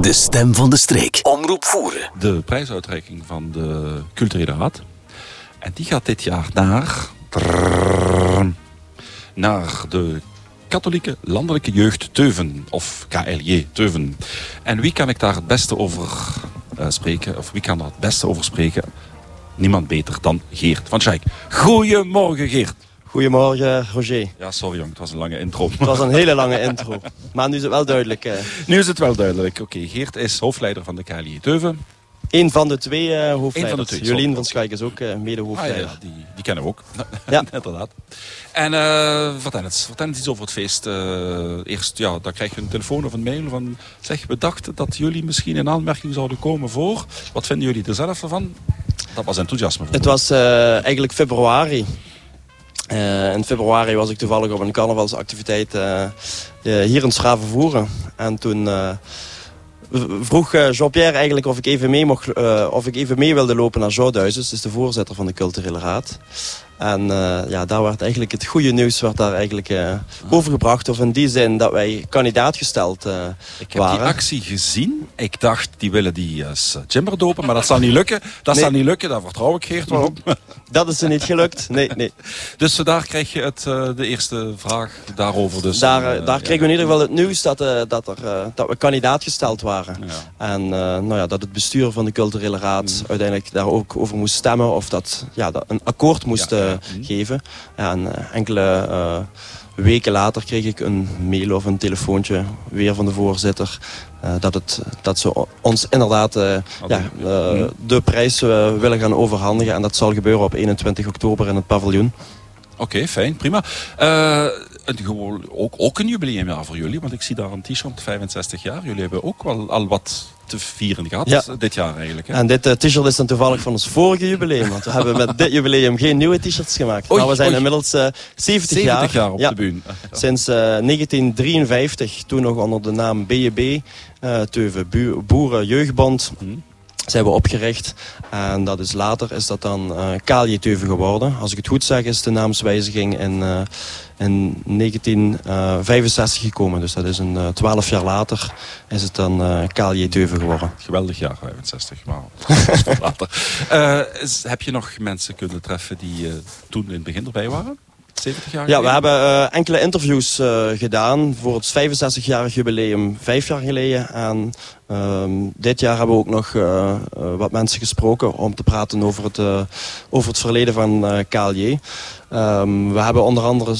De stem van de streek. Omroep voeren. De prijsuitreiking van de culturele raad. En die gaat dit jaar naar... Naar de katholieke landelijke jeugd Teuven. Of KLJ Teuven. En wie kan ik daar het beste over uh, spreken? Of wie kan daar het beste over spreken? Niemand beter dan Geert van Schaik. Goedemorgen Geert. Goedemorgen, Roger. Ja, sorry jong, het was een lange intro. Het was een hele lange intro. Maar nu is het wel duidelijk. Eh. Nu is het wel duidelijk. Oké, Geert is hoofdleider van de KLJ Teuven. Eén van de twee uh, hoofdleiders. Van de twee, Jolien van Schaik is ook uh, mede-hoofdleider. Ah, ja, die, die, kennen we ook. Ja. Inderdaad. En uh, vertel, eens, vertel eens iets over het feest. eerst, ja, dan krijg je een telefoon of een mail van... Zeg, we dachten dat jullie misschien in aanmerking zouden komen voor... Wat vinden jullie er zelf van? Dat was enthousiasme. Het was eigenlijk februari. Uh, in februari was ik toevallig op een carnavalsactiviteit uh, hier in Schravenvoeren. En toen vroeg Jean-Pierre eigenlijk of ik, even mee mocht, of ik even mee wilde lopen naar Zouthuizen. Dus de voorzitter van de culturele raad. En uh, ja, daar werd eigenlijk het goede nieuws werd daar eigenlijk uh, overgebracht. Of in die zin dat wij kandidaat gesteld uh, Ik heb die actie gezien. Ik dacht, die willen die dopen, maar dat zal niet lukken. Dat zal niet lukken, daar vertrouw ik Geert wel op. Dat is er niet gelukt, nee. nee. Dus daar krijg je het, de eerste vraag daarover. Dus, daar daar kregen we in ieder geval het nieuws dat, dat, er, dat we kandidaat gesteld waren. Ja. En nou ja, dat het bestuur van de culturele raad mm. uiteindelijk daar ook over moest stemmen. Of dat, ja, dat een akkoord moest... Ja Mhm. geven. en eh, enkele eh, weken later kreeg ik een mail of een telefoontje weer van de voorzitter. Uh, dat, het, dat ze ons inderdaad uh, ja, uh, de prijs willen gaan overhandigen. En dat zal gebeuren op 21 oktober in het paviljoen. Oké, fijn, prima. Gewoon, ook, ook een jubileumjaar voor jullie, want ik zie daar een t-shirt 65 jaar. Jullie hebben ook wel al wat te vieren gehad ja. dit jaar eigenlijk. Hè? En dit uh, t-shirt is dan toevallig van ons vorige jubileum. Want we hebben met dit jubileum geen nieuwe t-shirts gemaakt. maar we zijn inmiddels uh, 70, 70, jaar, op de bühne. Sinds uh, 1953, toen nog onder de naam BJB, Teuven Boeren Jeugdbond. Hmm zijn we opgericht. En dat is later is dat dan uh, Kaalje Teuven geworden. Als ik het goed zeg is de naamswijziging in, uh, in 1965 gekomen. Dus dat is een uh, 12 jaar later is het dan uh, Kaalje Teuven geworden. Geweldig jaar, 65. Maar later. Is, heb je nog mensen kunnen treffen die toen in het begin erbij waren? 70 jaar Ja, we hebben uh, enkele interviews uh, gedaan voor het 65-jarig jubileum vijf jaar geleden. En uh, dit jaar hebben we ook nog uh, wat mensen gesproken om te praten over het, over het verleden van KLJ. Um, we hebben onder andere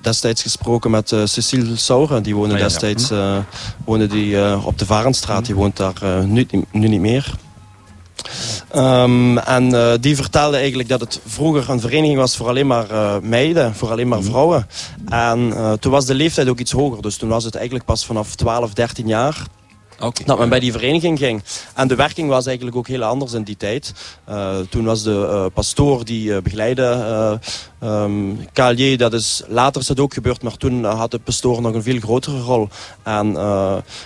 destijds gesproken met Cecile Sauren. Die woonde ja, ja, destijds ja. woonde die, op de Varenstraat. Die woont daar nu, nu niet meer. Um, en uh, die vertelde eigenlijk dat het vroeger een vereniging was voor alleen maar uh, meiden, voor alleen maar mhm. vrouwen. En uh, toen was de leeftijd ook iets hoger, dus toen was het eigenlijk pas vanaf 12, 13 jaar. Okay. Dat men bij die vereniging ging. En de werking was eigenlijk ook heel anders in die tijd. Uh, toen was de uh, pastoor die uh, begeleidde um, KLJ, dat is, later is dat ook gebeurd, maar toen had de pastoor nog een veel grotere rol. En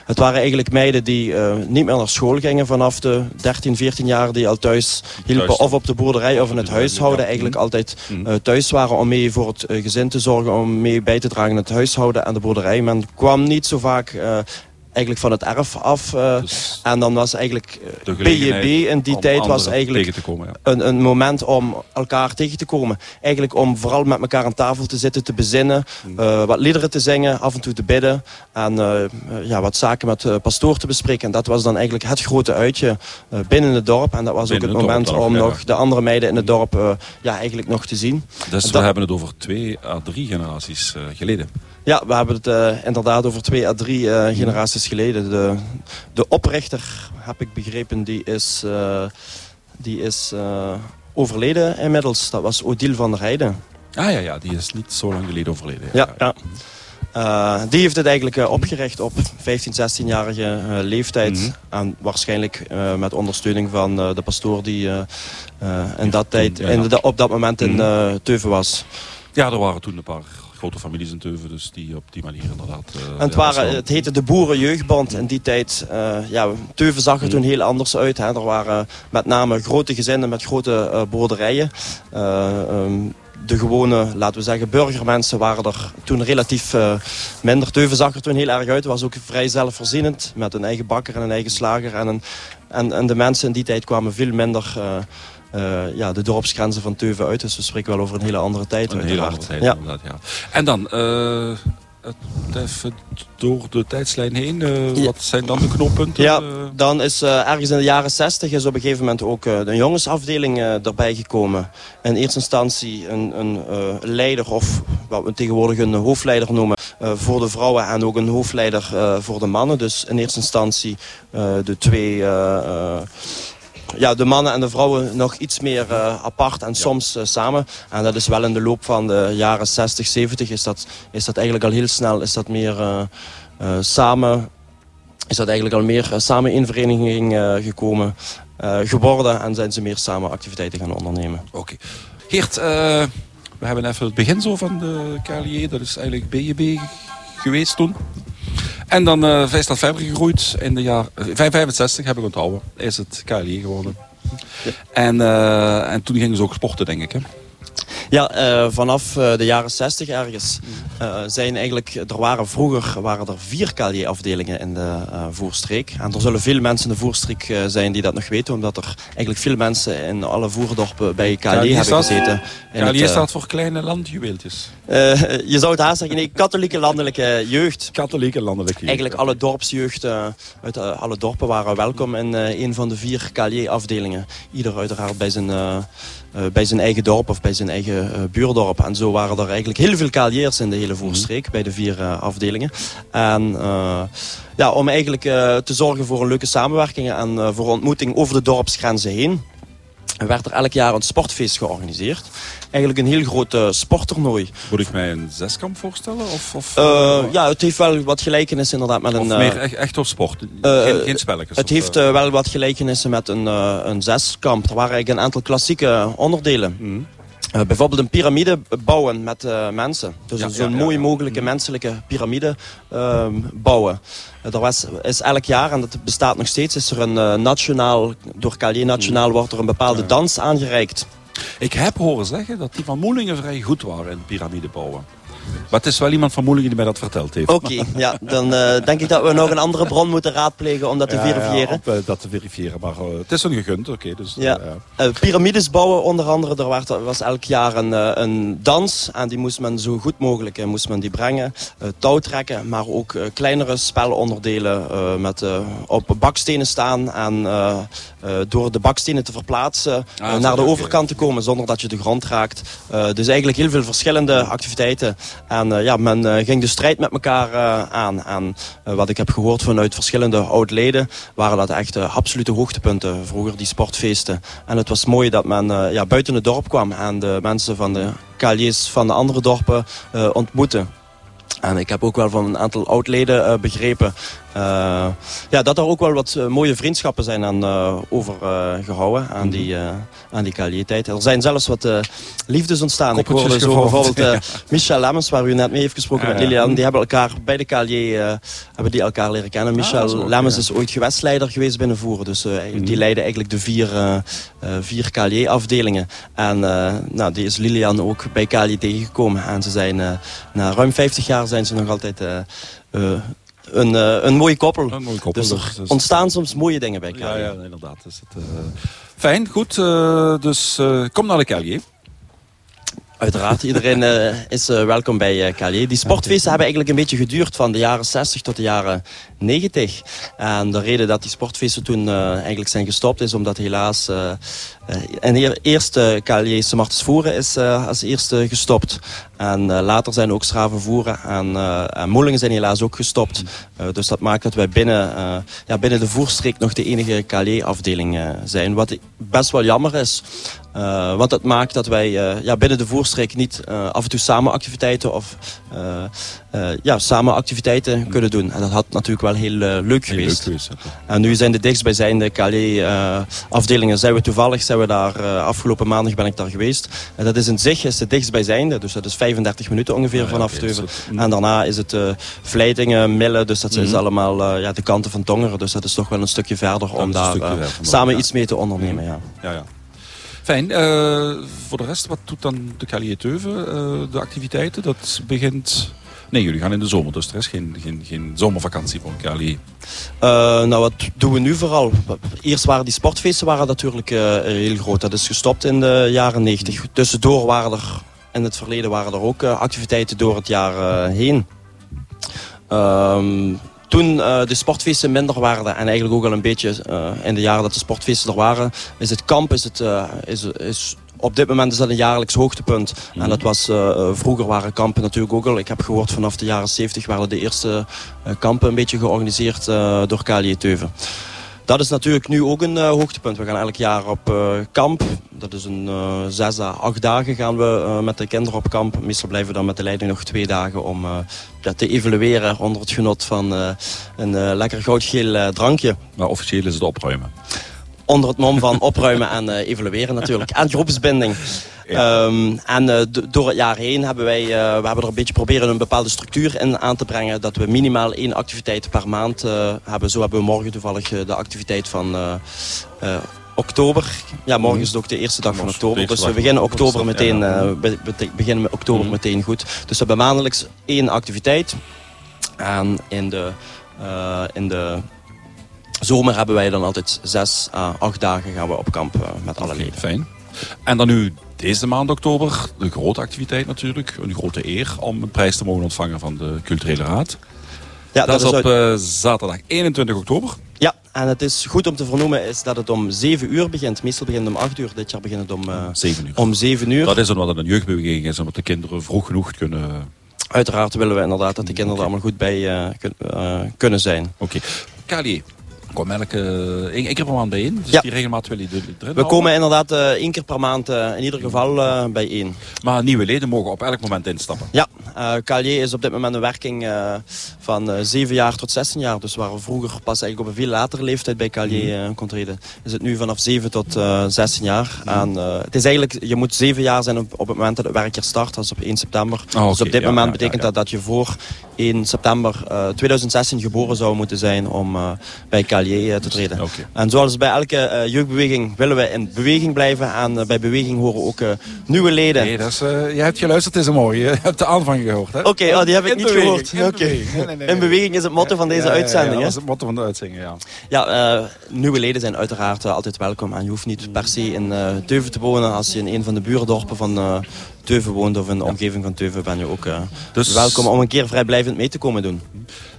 het waren eigenlijk meiden die niet meer naar school gingen vanaf de 13, 14 jaar, die al thuis hielpen, of op de boerderij of in het huishouden. Eigenlijk mhm. altijd mhm. thuis waren om mee voor het gezin te zorgen, om mee bij te dragen in het huishouden en de boerderij. Men kwam niet zo vaak eigenlijk van het erf af. Uh, dus en dan was eigenlijk BJB in die tijd was eigenlijk komen, ja. een, een moment om elkaar tegen te komen. Eigenlijk om vooral met elkaar aan tafel te zitten, te bezinnen, uh, wat liederen te zingen, af en toe te bidden en uh, ja, wat zaken met de pastoor te bespreken. En dat was dan eigenlijk het grote uitje binnen het dorp. En dat was binnen ook het moment om nog de andere meiden in het dorp ja, eigenlijk nog te zien. Dus we hebben het over twee à drie generaties geleden. Ja, we hebben het uh, inderdaad over twee à drie uh, generaties geleden. De, de oprichter, heb ik begrepen, die is, uh, die is overleden inmiddels. Dat was Odile van der Heijden. Ah ja, ja, die is niet zo lang geleden overleden. Ja, ja. ja. die heeft het eigenlijk opgericht op 15, 16-jarige leeftijd. Mm -hmm. En waarschijnlijk met ondersteuning van de pastoor die in dat tijd, in op dat moment in mhm. Teuven was. Ja, er waren toen een paar grote families in Teuven, dus die op die manier inderdaad... Uh, en het, waren, het heette de Boerenjeugdband in die tijd. Uh, ja, Teuven zag er toen mm. heel anders uit. Hè. Er waren met name grote gezinnen met grote uh, boerderijen. Um, de gewone, laten we zeggen, burgermensen waren er toen relatief minder. Teuven zag er toen heel erg uit. was ook vrij zelfvoorzienend met een eigen bakker en een eigen slager. En, een, en, en de mensen in die tijd kwamen veel minder... ja, de dorpsgrenzen van Teuven uit. Dus we spreken wel over een hele andere tijd. Een hele andere tijd, ja. inderdaad, ja. En dan, even door de tijdslijn heen. Uh, Wat zijn dan de knooppunten? Ja, dan is uh, ergens in de jaren 60 is op een gegeven moment ook uh, de jongensafdeling erbij gekomen. In eerste instantie een, een leider of wat we tegenwoordig een hoofdleider noemen voor de vrouwen en ook een hoofdleider voor de mannen. Dus in eerste instantie de twee ja, de mannen en de vrouwen nog iets meer uh, apart en soms uh, samen. En dat is wel in de loop van de jaren 60, 70 is dat, is dat eigenlijk al heel snel is dat meer uh, samen is dat eigenlijk al meer samen in vereniging gekomen geworden en zijn ze meer samen activiteiten gaan ondernemen. Oké. Okay. Geert, we hebben even het begin zo van de KLJ, dat is eigenlijk BJB geweest toen. En dan uh, is dat verder gegroeid. In de jaar 65 heb ik onthouden. Is het KLE geworden. Ja. En, uh, en toen gingen ze ook sporten, denk ik. Hè? Ja, uh, vanaf uh, de jaren 60 ergens uh, zijn eigenlijk... Er waren vroeger waren er vier KLJ-afdelingen in de voerstreek. En er zullen veel mensen in de voerstreek zijn die dat nog weten. Omdat er eigenlijk veel mensen in alle voerdorpen bij KLJ, hebben gezeten. KLJ staat voor kleine landjuweeltjes. je zou het haast zeggen, nee, katholieke landelijke jeugd. Katholieke landelijke jeugd. Eigenlijk alle dorpsjeugd uit alle dorpen waren welkom in een van de vier KLJ-afdelingen. Ieder uiteraard bij zijn bij zijn eigen dorp of bij zijn eigen uh, buurdorp. En zo waren er eigenlijk heel veel kaliers in de hele Voorstreek bij de vier uh, afdelingen. En ja, om eigenlijk te zorgen voor een leuke samenwerking en voor ontmoeting over de dorpsgrenzen heen werd er elk jaar een sportfeest georganiseerd. Eigenlijk een heel groot uh, sporttoernooi. Moet ik mij een zeskamp voorstellen? Of, of uh, ja, het heeft wel wat gelijkenis inderdaad met een... Of meer echt, echt op sport? geen, geen spelletjes? Het heeft wel wat gelijkenissen met een, een zeskamp. Er waren eigenlijk een aantal klassieke onderdelen. Mm. Uh, bijvoorbeeld een piramide bouwen met uh, mensen. Dus ja, zo'n ja, mooi mogelijke mm. menselijke piramide uh, bouwen. er was, is elk jaar, en dat bestaat nog steeds, is er een nationaal, door Calier Nationaal mm. wordt er een bepaalde dans aangereikt. Ik heb horen zeggen dat die van Moelingen vrij goed waren in piramide bouwen. Maar het is wel iemand van Moelingen die mij dat verteld heeft. Oké, ja, dan uh, denk ik dat we nog een andere bron moeten raadplegen om dat te verifiëren. Ja, om uh, dat te verifiëren, maar uh, het is een gegund, oké. Okay, dus, ja. piramides bouwen onder andere, er was, was elk jaar een, een dans. En die moest men zo goed mogelijk moest men die brengen. touw trekken, maar ook kleinere spelonderdelen met op bakstenen staan. En door de bakstenen te verplaatsen ah, naar de overkant te komen zonder dat je de grond raakt. dus eigenlijk heel veel verschillende activiteiten. En uh, ja, men uh, ging de strijd met elkaar uh, aan. En wat ik heb gehoord vanuit verschillende oud-leden... waren dat echt absolute hoogtepunten vroeger, die sportfeesten. En het was mooi dat men ja, buiten het dorp kwam... en de mensen van de kaliers van de andere dorpen ontmoette. En ik heb ook wel van een aantal oudleden begrepen uh, ja, dat er ook wel wat uh, mooie vriendschappen zijn aan uh, overgehouden aan die, aan die KLJ-tijd. Er zijn zelfs wat liefdes ontstaan. Ik hoorde zo bijvoorbeeld ja. Michel Lemmens, waar u net mee heeft gesproken met Lilian. Die hebben elkaar bij de KLJ hebben die elkaar leren kennen. Ah, Michel ah, Lemmens is ooit gewestleider geweest binnen Voeren. Dus mm. die leidde eigenlijk de vier, vier KLJ-afdelingen. En nou, die is Lilian ook bij KLJ tegengekomen. En ze zijn na ruim 50 jaar zijn ze nog altijd uh, een mooie koppel. Een mooie koppel. Dus er dus, ontstaan soms mooie dingen bij KLJ. Ja, ja inderdaad. Dus het, uh, fijn, goed. Uh, dus kom naar de KLJ. Uiteraard, iedereen is welkom bij KLJ. Die sportfeesten hebben eigenlijk een beetje geduurd van de jaren 60 tot de jaren 90. En de reden dat die sportfeesten toen eigenlijk zijn gestopt is omdat helaas en de eerste KLJ Martens Voeren is uh, als eerste gestopt. En uh, later zijn ook Schravenvoeren en, uh, en Moelingen zijn helaas ook gestopt. dus dat maakt dat wij binnen, ja, binnen de voerstreek nog de enige KLJ-afdeling zijn. Wat best wel jammer is. Want dat maakt dat wij ja, binnen de voerstreek niet af en toe samen activiteiten of ja, samen activiteiten kunnen doen. En dat had natuurlijk wel heel leuk geweest. Leuk geweest en nu zijn de dichtstbijzijnde KLJ-afdelingen zijn we toevallig zijn we daar, afgelopen maandag ben ik daar geweest. En dat is in zich is het dichtstbijzijnde, dus dat is 35 minuten ongeveer ah, vanaf okay, Teuven. En daarna is het Vleitingen, Mille, dus dat mm is allemaal ja, de kanten van Tongeren. Dus dat is toch wel een stukje verder om daar verder, samen iets mee te ondernemen. Ja. Ja, ja. Fijn. voor de rest, wat doet dan de Calier Teuven, de activiteiten? Dat begint... Nee, jullie gaan in de zomer, dus er is geen, geen, geen zomervakantie voor Cali. nou, wat doen we nu vooral? Eerst waren die sportfeesten waren natuurlijk heel groot. Dat is gestopt in de jaren 90. Tussendoor waren er in het verleden waren er ook activiteiten door het jaar heen. Um, toen uh, de sportfeesten minder waren en eigenlijk ook al een beetje uh, in de jaren dat de sportfeesten er waren, is het kamp is het, uh, is, is op dit moment is dat een jaarlijks hoogtepunt. En mhm. dat was, vroeger waren kampen natuurlijk ook al. Ik heb gehoord vanaf de jaren 70 waren de eerste kampen een beetje georganiseerd door KLJ Teuven. Dat is natuurlijk nu ook een uh, hoogtepunt. We gaan elk jaar op uh, kamp. Dat is een uh, zes à acht dagen gaan we met de kinderen op kamp. Meestal blijven we dan met de leiding nog twee dagen om ja, te evalueren onder het genot van een lekker goudgeel drankje. Maar officieel is het opruimen onder het mom van opruimen en uh, evalueren natuurlijk. En groepsbinding. Ehm, en uh, door het jaar heen hebben wij uh, we hebben er een beetje proberen een bepaalde structuur in aan te brengen. Dat we minimaal één activiteit per maand hebben. Zo hebben we morgen toevallig de activiteit van oktober. Ja, morgen is het ook de eerste dag van oktober. Dus we beginnen oktober meteen, we beginnen met oktober mhm. meteen goed. Dus we hebben maandelijks één activiteit. En in de, in de zomer hebben wij dan altijd zes à acht dagen gaan we op kamp eh, met alle leden. Fijn. En dan nu deze maand oktober, de grote activiteit natuurlijk. Een grote eer om een prijs te mogen ontvangen van de Culturele Raad. Ja, dat, is op uh, zaterdag 21 oktober. Ja, en het is goed om te vernoemen is dat het om 7 uur begint. Meestal begint het om 8 uur. Dit jaar begint het om, uh, 7 uur. om 7 uur. Dat is omdat het een jeugdbeweging is. Omdat de kinderen vroeg genoeg kunnen... Uiteraard willen we inderdaad dat de kinderen er allemaal goed bij uh, kunnen zijn. Oké. Okay. Kom elke één, één keer per maand bijeen? Dus ja. die regelmatig wil je erin We komen inderdaad uh, één keer per maand uh, in ieder geval uh, bijeen. Maar nieuwe leden mogen op elk moment instappen? Ja, uh, Calier is op dit moment een werking van 7 jaar tot 16 jaar. Dus waar we vroeger pas eigenlijk op een veel latere leeftijd bij Calier mm. kon treden, is het nu vanaf 7 tot 16 jaar. Mm. En, het is eigenlijk, je moet 7 jaar zijn op, op het moment dat het werk start, dat is op 1 september. Oh, dus op dit moment betekent dat dat je voor 1 september 2016 geboren zou moeten zijn om bij Calier eh, te treden. En zoals bij elke uh, jeugdbeweging willen we in beweging blijven. En uh, bij beweging horen ook nieuwe leden. Nee, dat is, je hebt geluisterd, het is mooi. Je hebt de aanvang gehoord. Oké, okay, oh, die heb ik niet gehoord. In, okay. nee, nee, in, beweging is het motto van deze uitzending. Ja, dat is het motto van de uitzending, ja. Ja, nieuwe leden zijn uiteraard altijd welkom. En je hoeft niet per se in Teuven te wonen. Als je in een van de buurdorpen van Teuven woont of in de omgeving van Teuven ben je ook dus... welkom om een keer vrijblijvend mee te komen doen.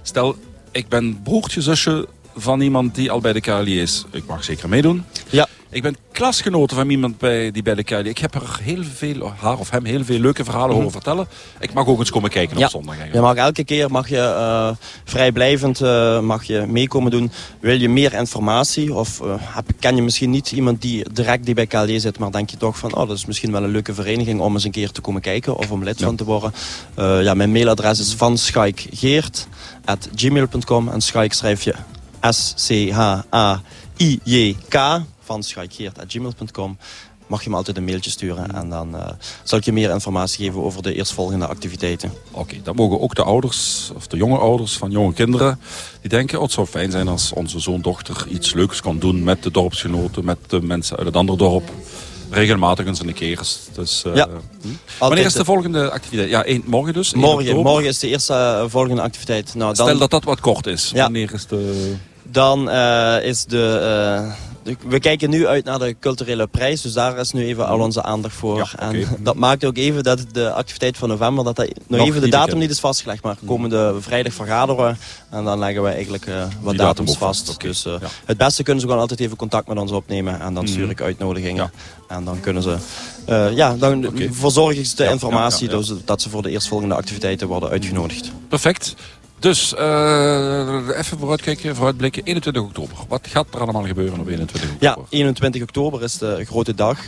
Stel, ik ben broertje, zusje van iemand die al bij de KLI is. Ik mag zeker meedoen. Ja. Ik ben klasgenoten van iemand bij, die bij de KLI... Ik heb er heel veel, haar of hem heel veel leuke verhalen mm horen vertellen. Ik mag ook eens komen kijken op zondag. Je mag elke keer mag je, uh, vrijblijvend uh, mag je meekomen doen. Wil je meer informatie? Of uh, heb, ken je misschien niet iemand die direct die bij KLI zit... maar denk je toch van, oh, dat is misschien wel een leuke vereniging... om eens een keer te komen kijken of om lid van te worden. ja, mijn mailadres is van gmail.com en Schaik schrijf je S-C-H-A-I-J-K van schaikgeert.gmail.com mag je me altijd een mailtje sturen. En dan uh, zal ik je meer informatie geven over de eerstvolgende activiteiten. Oké, dan mogen ook de ouders, of de jonge ouders van jonge kinderen... die denken, oh, het zou fijn zijn als onze zoon, dochter iets leuks kan doen... met de dorpsgenoten, met de mensen uit het andere dorp. Regelmatig eens een keer. Dus, uh, ja. Hm? Wanneer is de volgende activiteit? Ja, één, morgen dus? Morgen, morgen is de eerste uh, volgende activiteit. Nou, dan... Stel dat dat wat kort is. Ja. Wanneer is de... Dan is de, We kijken nu uit naar de culturele prijs. Dus daar is nu even al onze aandacht voor. Ja, okay. En dat maakt ook even dat de activiteit van november... dat dat nog, even de datum niet is vastgelegd. Maar komende vrijdag vergaderen we. En dan leggen we eigenlijk uh, wat datums vast. vast. Dus ja. het beste kunnen ze gewoon altijd even contact met ons opnemen. En dan mhm. stuur ik uitnodigingen. En dan kunnen ze... ja, dan okay. verzorg ik de informatie... Dus dat ze voor de eerstvolgende activiteiten worden uitgenodigd. Perfect. Dus uh, even vooruitkijken, vooruitblikken. 21 oktober. Wat gaat er allemaal gebeuren op 21 oktober? Ja, 21 oktober is de grote dag.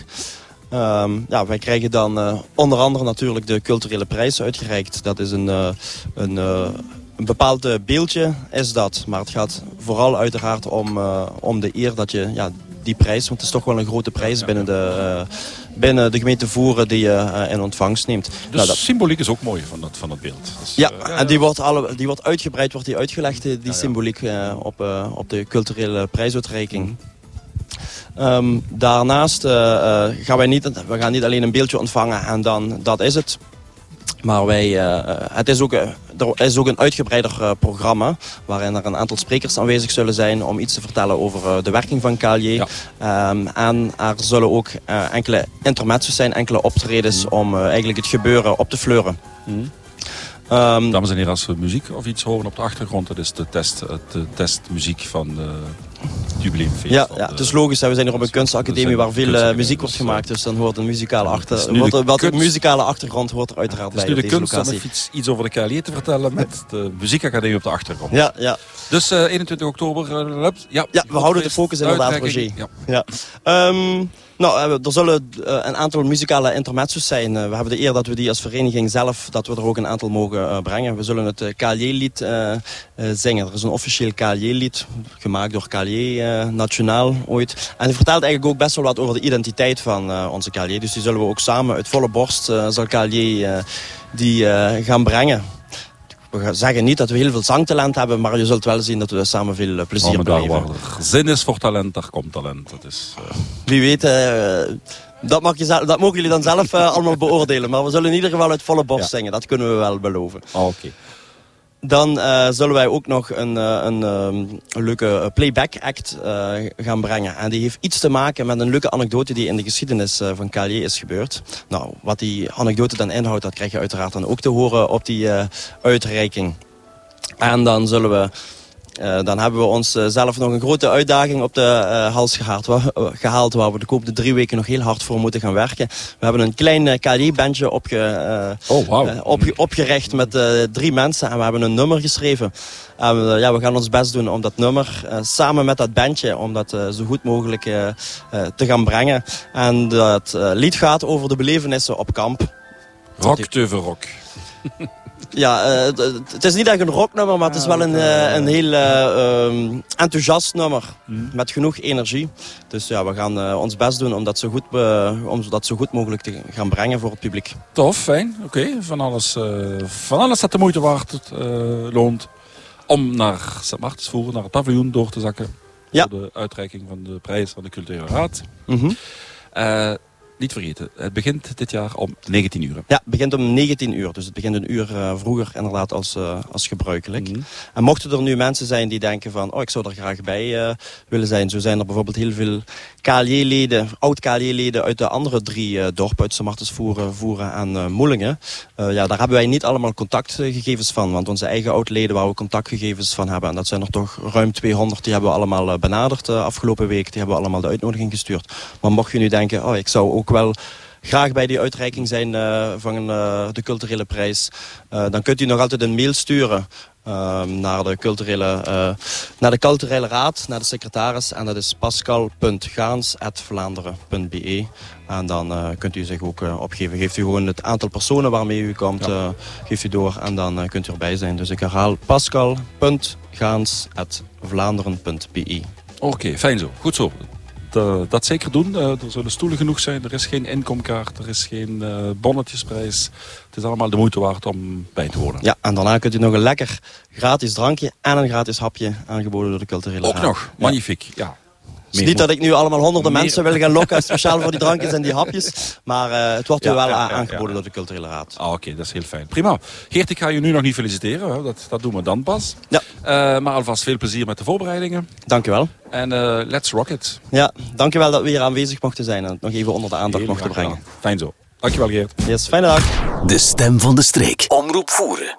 Um, ja, wij krijgen dan uh, onder andere natuurlijk de culturele prijs uitgereikt. Dat is een, uh, een, een bepaald beeldje, is dat. Maar het gaat vooral uiteraard om, om de eer dat je ja, die prijs, want het is toch wel een grote prijs binnen de, binnen de gemeente Voeren die je uh, in ontvangst neemt. De nou, dat... symboliek is ook mooi van dat, van dat beeld. Dus, ja, en die wordt, alle, die wordt uitgebreid, wordt die uitgelegd, die symboliek op, op de culturele prijsuitreiking. Ehm, daarnaast gaan wij niet, we gaan niet alleen een beeldje ontvangen en dan dat is het. Maar wij, het is ook, er is ook een uitgebreider programma waarin er een aantal sprekers aanwezig zullen zijn om iets te vertellen over de werking van KLJ. Ehm, en er zullen ook enkele intermezzo's zijn, enkele optredens mm. om eigenlijk het gebeuren op te fleuren. Mm. Um, Dames en heren, als we muziek of iets horen op de achtergrond, dat is de, test, de testmuziek van de jubileumfeest. Ja, ja het is logisch. We zijn hier op een kunstacademie waar veel eh, muziek wordt gemaakt. Dus dan hoort een muzikale, achter, wat een muzikale achtergrond hoort er uiteraard bij. Het is nu de kunst om iets, iets over de KLE te vertellen met de muziekacademie op de achtergrond. Ja, ja. Dus uh, eh, 21 oktober, uh, ja, ja, we houden de focus inderdaad, Roger. Ja. ja. Um, nou, eh, er zullen eh, een aantal muzikale intermezzo's zijn. Eh, we hebben de eer dat we die als vereniging zelf, dat we er ook een aantal mogen brengen. We zullen het KLJ-lied zingen. Er is een officieel KLJ-lied, gemaakt door KLJ Nationaal ooit. En die vertelt eigenlijk ook best wel wat over de identiteit van onze KLJ. Dus die zullen we ook samen uit volle borst, zal KLJ die gaan brengen we zeggen niet dat we heel veel zangtalent hebben, maar je zult wel zien dat we samen veel plezier beleven. Waar er zin is voor talent, daar komt talent. Dat is, uh... Wie weet, uh, dat, mag je dat mogen jullie dan zelf uh, allemaal beoordelen. Maar we zullen in ieder geval uit volle borst zingen, dat kunnen we wel beloven. Ah, oké. Dan uh, zullen wij ook nog een, uh, een, een, leuke playback act uh, gaan brengen. En die heeft iets te maken met een leuke anekdote die in de geschiedenis van Calier is gebeurd. Nou, wat die anekdote dan inhoudt, dat krijg je uiteraard dan ook te horen op die uitreiking. En dan zullen we uh, dan hebben we ons uh, zelf nog een grote uitdaging op de uh, hals gehaald, wa gehaald, waar we de komende drie weken nog heel hard voor moeten gaan werken. We hebben een klein KD-bandje opge oh, wow. op opgericht met drie mensen en we hebben een nummer geschreven. En ja, we gaan ons best doen om dat nummer samen met dat bandje, om dat zo goed mogelijk te gaan brengen. En dat lied gaat over de belevenissen op kamp. Rock te rock. ja, uh, het is niet echt een rocknummer, maar het is wel een, uh, een heel uh, enthousiast nummer. Mm. Met genoeg energie. Dus ja, we gaan ons best doen om dat, zo goed, om dat zo goed mogelijk te gaan brengen voor het publiek. Tof, fijn. Oké, van, alles, van alles dat de moeite waard loont. Om naar St. Martensvoeren, naar het paviljoen door te zakken. Ja. Voor de uitreiking van de prijs van de Culturele Raad. Mm -hmm niet vergeten, het begint dit jaar om 19 uur. Ja, het begint om 19 uur. Dus het begint een uur uh, vroeger inderdaad als, uh, als gebruikelijk. Mm En mochten er nu mensen zijn die denken van... oh, ik zou er graag bij uh, willen zijn. Zo zijn er bijvoorbeeld heel veel KLJ-leden, oud-KLJ-leden... uit de andere drie dorpen, uit Samartes, Voeren, Voeren en Moelingen. ja, daar hebben wij niet allemaal contactgegevens van. Want onze eigen oud-leden waar we contactgegevens van hebben... en dat zijn er toch ruim 200, die hebben we allemaal benaderd afgelopen week. Die hebben we allemaal de uitnodiging gestuurd. Maar mocht je nu denken, oh, ik zou ook wel graag bij die uitreiking zijn uh, van uh, de culturele prijs. Uh, dan kunt u nog altijd een mail sturen ehm, naar, de culturele, naar de culturele raad, naar de secretaris. En dat is pascal.gaans.vlaanderen.be. En dan kunt u zich ook opgeven. Geeft u gewoon het aantal personen waarmee u komt, ja. geeft u door en dan kunt u erbij zijn. Dus ik herhaal pascal.gaans.vlaanderen.be. Oké, fijn zo. Goed zo. Eh, dat zeker doen. Uh, er zullen stoelen genoeg zijn. Er is geen inkomkaart. Er is geen uh, bonnetjesprijs. Het is allemaal de moeite waard om bij te wonen. Ja, en daarna kunt u nog een lekker gratis drankje en een gratis hapje aangeboden door de culturele Ook nog. Magnifiek. Ja. Het is niet dat ik nu allemaal honderden mensen wil gaan lokken... speciaal voor die drankjes en die hapjes. Maar uh, het wordt ja, u wel ja, aangeboden door de culturele raad. Ah, Oké, dat is heel fijn. Prima. Geert, ik ga je nu nog niet feliciteren. Dat, dat doen we dan pas. Ja. Uh, maar alvast veel plezier met de voorbereidingen. Dank je wel. En uh, let's rock it. Ja, dank je wel dat we hier aanwezig mochten zijn. En het nog even onder de aandacht mochten brengen. Fijn zo. Dankjewel Geert. Yes, fijne dag. De stem van de streek. Omroep voeren.